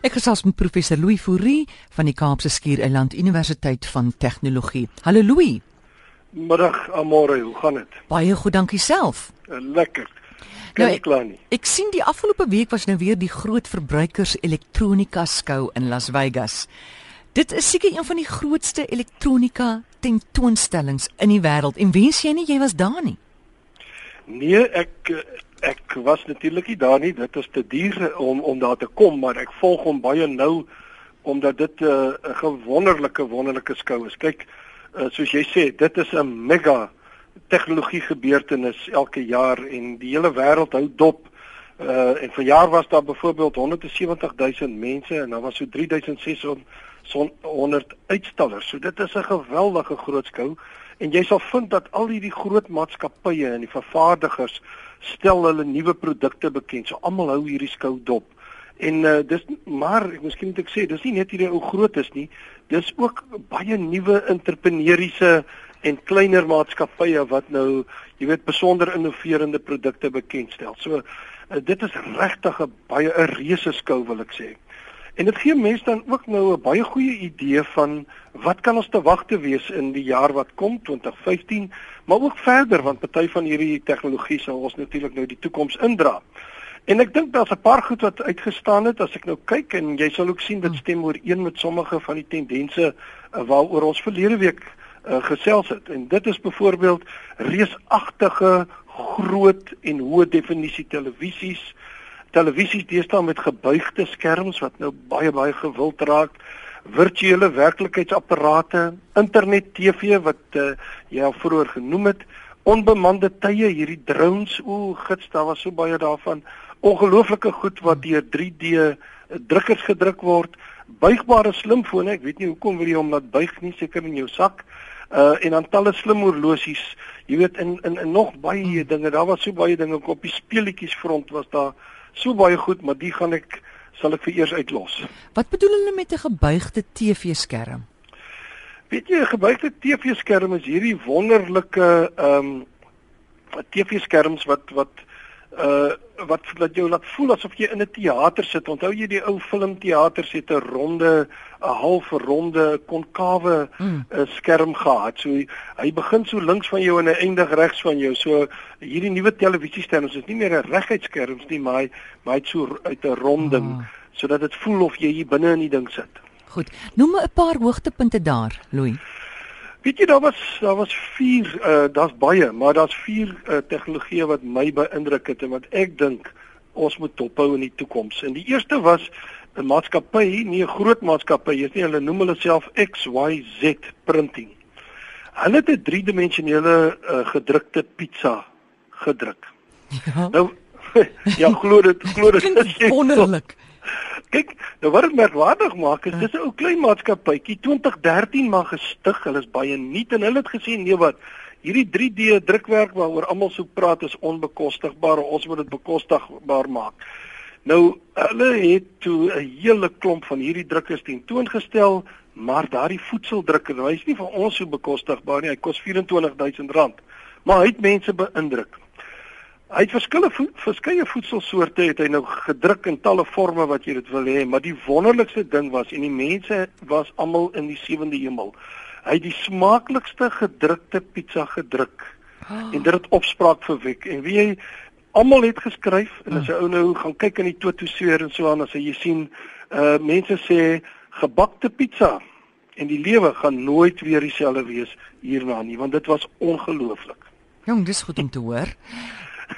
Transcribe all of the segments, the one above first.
Ek gesels met professor Louis Fourie van die Kaapse Skiereiland Universiteit van Tegnologie. Hallo Louis. Middag Amore, hoe gaan dit? Baie goed, dankie self. Lekker. Kan nou, ek klaar nie. Ek sien die afgelope week was nou weer die groot verbruikers elektronika skou in Las Vegas. Dit is seker een van die grootste elektronika tentoonstellings in die wêreld en wens jy nie jy was daar nie? Nee, ek ek was natuurlik nie daar nie. Dit is te duur om om daar te kom, maar ek volg hom baie nou omdat dit eh, 'n uh, gewonderlike wonderlike skou is. Kyk, uh, soos jy sê, dit is 'n mega tegnologie gebeurtenis elke jaar en die hele wêreld hou dop. Uh en vanjaar was daar byvoorbeeld 170 000 mense en daar was so 3600 100 uitstallers. So dit is 'n geweldige groot skou en jy sal vind dat al hierdie groot maatskappye en die vervaardigers stel hulle nuwe produkte bekend. So almal hou hierdie skou dop. En uh, dis maar ek miskien moet ek sê dis nie net hierdie ou groot is nie. Dis ook baie nuwe entrepreneuriese en kleiner maatskappye wat nou, jy weet, besonder innoverende produkte bekendstel. So uh, dit is regtig 'n baie 'n reuse skou wil ek sê. En dit gee mense dan ook nou 'n baie goeie idee van wat kan ons te wag te wees in die jaar wat kom 2015, maar ook verder want party van hierdie tegnologie sal ons natuurlik nou die toekoms indra. En ek dink daar's 'n paar goed wat uitgestaan het as ek nou kyk en jy sal ook sien dit stem ooreen met sommige van die tendense uh, waaroor ons verlede week uh, gesels het. En dit is byvoorbeeld reusagtige groot en hoë definisie televisies televisies deesdae met gebuigde skerms wat nou baie baie gewild raak, virtuele werklikheidsapparate, internet TV wat uh, jy al vroeër genoem het, onbemande tye, hierdie drones, o, gits, daar was so baie daarvan. Ongelooflike goed wat deur 3D drukkers gedruk word, buigbare slimfone, ek weet nie hoekom wil jy hom laat buig nie, seker in jou sak. Uh en dan talle slim horlosies, jy weet in in, in nog baie dinge. Daar was so baie dinge op die speletjies front was daar so baie goed, maar die gaan ek sal ek vir eers uitlos. Wat bedoel hulle met 'n gebuigde TV-skerm? Weet jy, 'n gebuigde TV-skerm is hierdie wonderlike ehm um, TV-skerms wat wat uh wat laat jou laat voel asof jy in 'n teater sit. Onthou jy die ou filmteaters het 'n ronde, 'n half ronde konkawe mm. uh, skerm gehad. So hy begin so links van jou en hy eindig regs van jou. So hierdie nuwe televisieskerms is nie meer 'n regheidsskerms nie, maar hy maar hy so uit 'n ronding ah. sodat dit voel of jy hier binne in die ding sit. Goed. Noem 'n paar hoogtepunte daar, Louis. Weet jy daar was daar was 4 uh daar's baie, maar daar's 4 uh tegnologieë wat my beïndruk het en wat ek dink ons moet dophou in die toekoms. En die eerste was 'n maatskappy, nie 'n groot maatskappy, is nie, hulle noem hulle self XYZ Printing. Hulle het 'n driedimensionele uh gedrukte pizza gedruk. Ja. Nou ja, glo dit, glo dit is wonderlik. Kyk, nou wat dit merkwaardig maak is dis 'n ou klein maatskappytjie 2013 maar gestig. Hulle is baie nuut en hulle het gesê nee wat hierdie 3D drukwerk waaroor almal so praat is onbekostigbaar. Ons moet dit bekostigbaar maak. Nou hulle het toe 'n hele klomp van hierdie drukkers tentoongestel, maar daardie voedseldrukker, nou hy's nie vir ons so bekostigbaar nie. Hy kos R24000. Maar hy het mense beïndruk. Hy het verskillende vo verskeie voedselsoorte het hy nou gedruk in talle forme wat jy dit wil hê, maar die wonderlikste ding was en die mense was almal in die sewende hemel. Hy het die smaaklikste gedrukte pizza gedruk. Oh. En dit het opspraak verwek. En wie jy almal het geskryf en as jy ou nou gaan kyk in die totoseer en so aan as jy sien uh mense sê gebakte pizza en die lewe gaan nooit weer dieselfde wees hierna nie want dit was ongelooflik. Jong, dis goed om te hoor.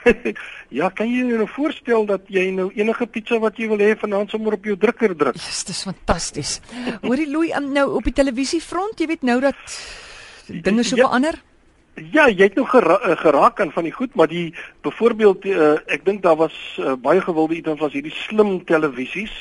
ja, kan jy jou nou voorstel dat jy nou enige pizza wat jy wil hê vanaand sommer op jou drukker druk? Dis dis fantasties. Hoorie Louis, um, nou op die televisiefront, jy weet nou dat dinge so ja, verander. Ja, jy het nou gera eh, geraak aan van die goed, maar die byvoorbeeld uh, ek dink daar was uh, baie gewilde iets was hierdie slim televisies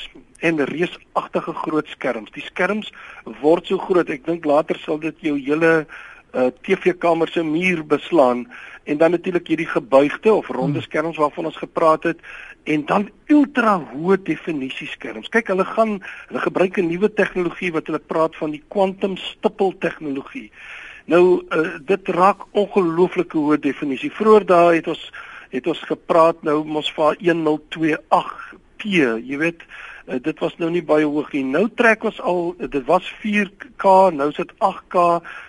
en reusagtige groot skerms. Die skerms word so groot. Ek dink later sal dit jou hele uh, TV-kamer se muur beslaan en dan natuurlik hierdie gebuigde of ronde hmm. skerms waarvan ons gepraat het en dan ultra hoë definisie skerms. Kyk, hulle gaan hulle gebruik 'n nuwe tegnologie wat hulle praat van die quantum stipple tegnologie. Nou uh, dit raak ongelooflike hoë definisie. Vroeger daai het ons het ons gepraat nou mos vir 1028p, jy weet, Uh, dit was nou nie baie hoog nie. Nou trek ons al dit was 4K, nou is dit 8K.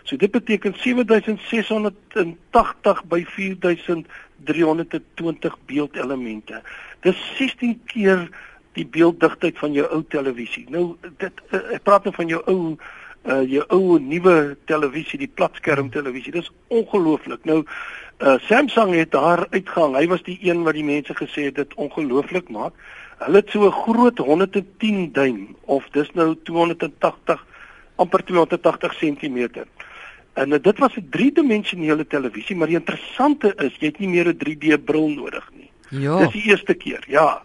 So dit beteken 7680 by 4320 beeldelemente. Dis 16 keer die beelddigtheid van jou ou televisie. Nou dit uh, ek praat nou van jou ou uh jou ou nuwe televisie, die platskerm televisie. Dis ongelooflik. Nou uh Samsung het daar uitgang. Hy was die een wat die mense gesê het dit ongelooflik maak. Hulle het so 'n groot 110 duim of dis nou 280 amper 280 cm. En uh, dit was 'n driedimensionele televisie, maar die interessante is jy het nie meer 'n 3D bril nodig nie. Ja. Dis die eerste keer. Ja.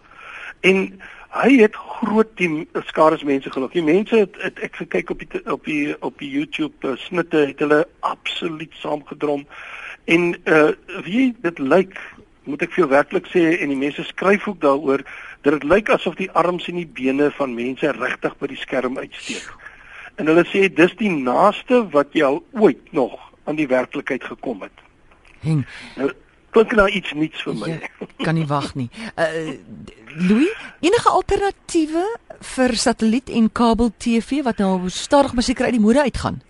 En hy het groot die skares mense geluk. Die mense het, het ek gekyk op die op die op die YouTube uh, snitte het hulle absoluut saamgedrom. En uh wie dit lyk, moet ek vir jou werklik sê en die mense skryf ook daaroor dat dit lyk asof die arms en die bene van mense regtig by die skerm uitsteek. En hulle sê dis die naaste wat jy al ooit nog aan die werklikheid gekom het. Heng. Nou klink nou iets niets vir my. Ja, kan nie wag nie. Uh Louis, enige alternatiewe vir satelliet en kabel TV wat nou stadig maar seker uit die mode uitgaan?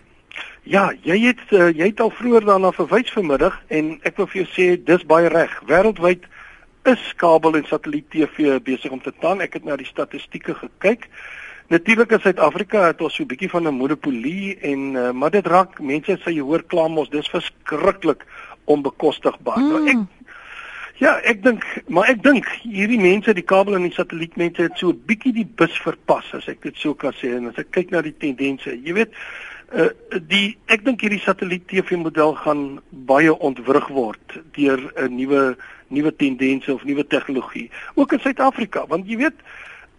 Ja, jy het uh, jy het al vroeër daarna verwys vanmiddag en ek wil vir jou sê dis baie reg. Wêreldwyd is kabel en satelliet TV besig om te taan. Ek het na die statistieke gekyk. Natuurlik in Suid-Afrika het ons so 'n bietjie van 'n monopolie en uh, maar dit raak mense sê jy hoor kla mos dis verskriklik onbekostigbaar. Mm. Nou ek Ja, ek dink, maar ek dink hierdie mense, die kabel en die satellietmense het so 'n bietjie die bus verpas as ek dit sou kan sê en as ek kyk na die tendense. Jy weet, uh die ek dink hierdie satelliet TV model gaan baie ontwrig word deur 'n nuwe nuwe tendense of nuwe tegnologie. Ook in Suid-Afrika, want jy weet,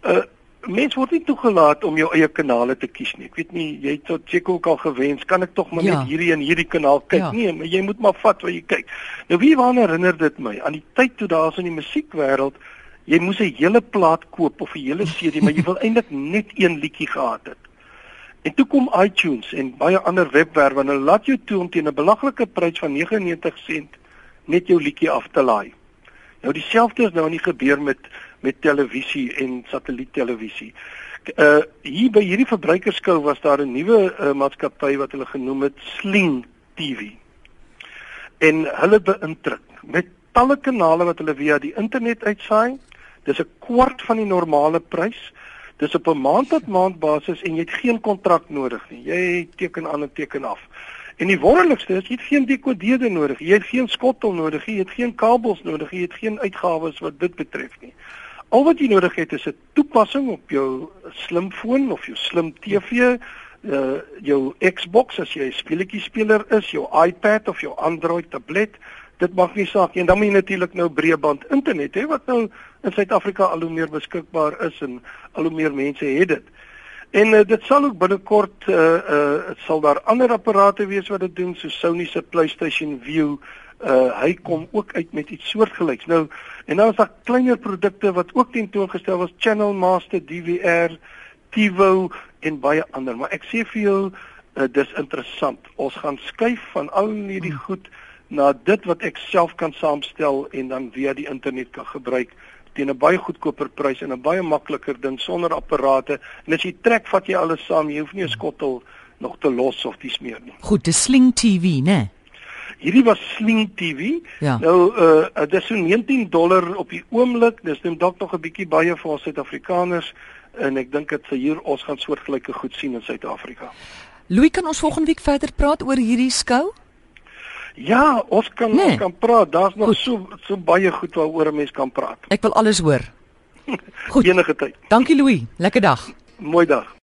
uh mens word nie toegelaat om jou eie kanale te kies nie. Ek weet nie, jy het tot seker ook al gewens, kan ek tog maar ja. net hierdie en hierdie kanaal kyk ja. nie, maar jy moet maar vat wat jy kyk. Nou wie waarna herinner dit my? Aan die tyd toe daar so in die musiekwêreld, jy moes 'n hele plaat koop of 'n hele CD, maar jy wil eintlik net een liedjie gehad het. En toe kom iTunes en baie ander webwerwe en hulle laat jou toe om teen 'n belaglike prys van 99 sent net jou liedjie af te laai. Nou dieselfde is nou nie gebeur met met televisie en satelliettelevisie. Uh hier by hierdie verbruikerskou was daar 'n nuwe uh, maatskappy wat hulle genoem het Sling TV. En hulle beïndruk met talle kanale wat hulle via die internet uitsaai. Dis 'n kwart van die normale prys. Dis op 'n maand tot maand basis en jy het geen kontrak nodig nie. Jy teken aan en teken af. En die wonderlikste is jy het geen dekodeerder nodig. Jy het geen skottel nodig. Jy het geen kabels nodig. Jy het geen uitgawes wat dit betref nie. Al wat jy nodig het is 'n toepassing op jou slimfoon of jou slim TV, uh jou Xbox as jy 'n speletjie speler is, jou iPad of jou Android tablet. Dit maak nie saak nie. En dan moet jy natuurlik nou breëband internet hê wat nou in Suid-Afrika al hoe meer beskikbaar is en al hoe meer mense het dit. En uh, dit sal ook binnekort uh uh sal daar ander apparate wees wat dit doen so Sony se PlayStation View uh hy kom ook uit met iets soortgelyks. Nou en dan is daar kleiner produkte wat ook tentoongestel was, Channel Master DVR, TiVo en baie ander, maar ek sê vir jou uh, dis interessant. Ons gaan skuif van al hierdie hmm. goed na dit wat ek self kan saamstel en dan via die internet kan gebruik teen 'n baie goedkoper prys en 'n baie makliker ding sonder apparate. En as jy trek, vat jy alles saam. Jy hoef nie 'n skottel nog te los of dis meer nie. Goed, dis Sling TV, né? Nee? Hierdie was Sling TV. Ja. Nou uh dit is so 19 dollar op die oomblik. Dis net dalk nog 'n bietjie baie vir ons Suid-Afrikaners en ek dink dit vir hier ons gaan soortgelyke goed sien in Suid-Afrika. Louis, kan ons volgende week verder praat oor hierdie skou? Ja, ons kan nee. ons kan praat. Daar's nog goed. so so baie goed waaroor 'n mens kan praat. Ek wil alles hoor. Goed. Enige tyd. Dankie Louis. Lekker dag. Mooi dag.